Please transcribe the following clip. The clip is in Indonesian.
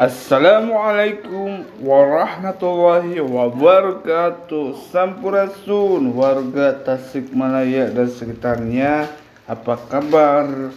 Assalamualaikum warahmatullahi wabarakatuh Sampurasun warga Tasikmalaya dan sekitarnya Apa kabar?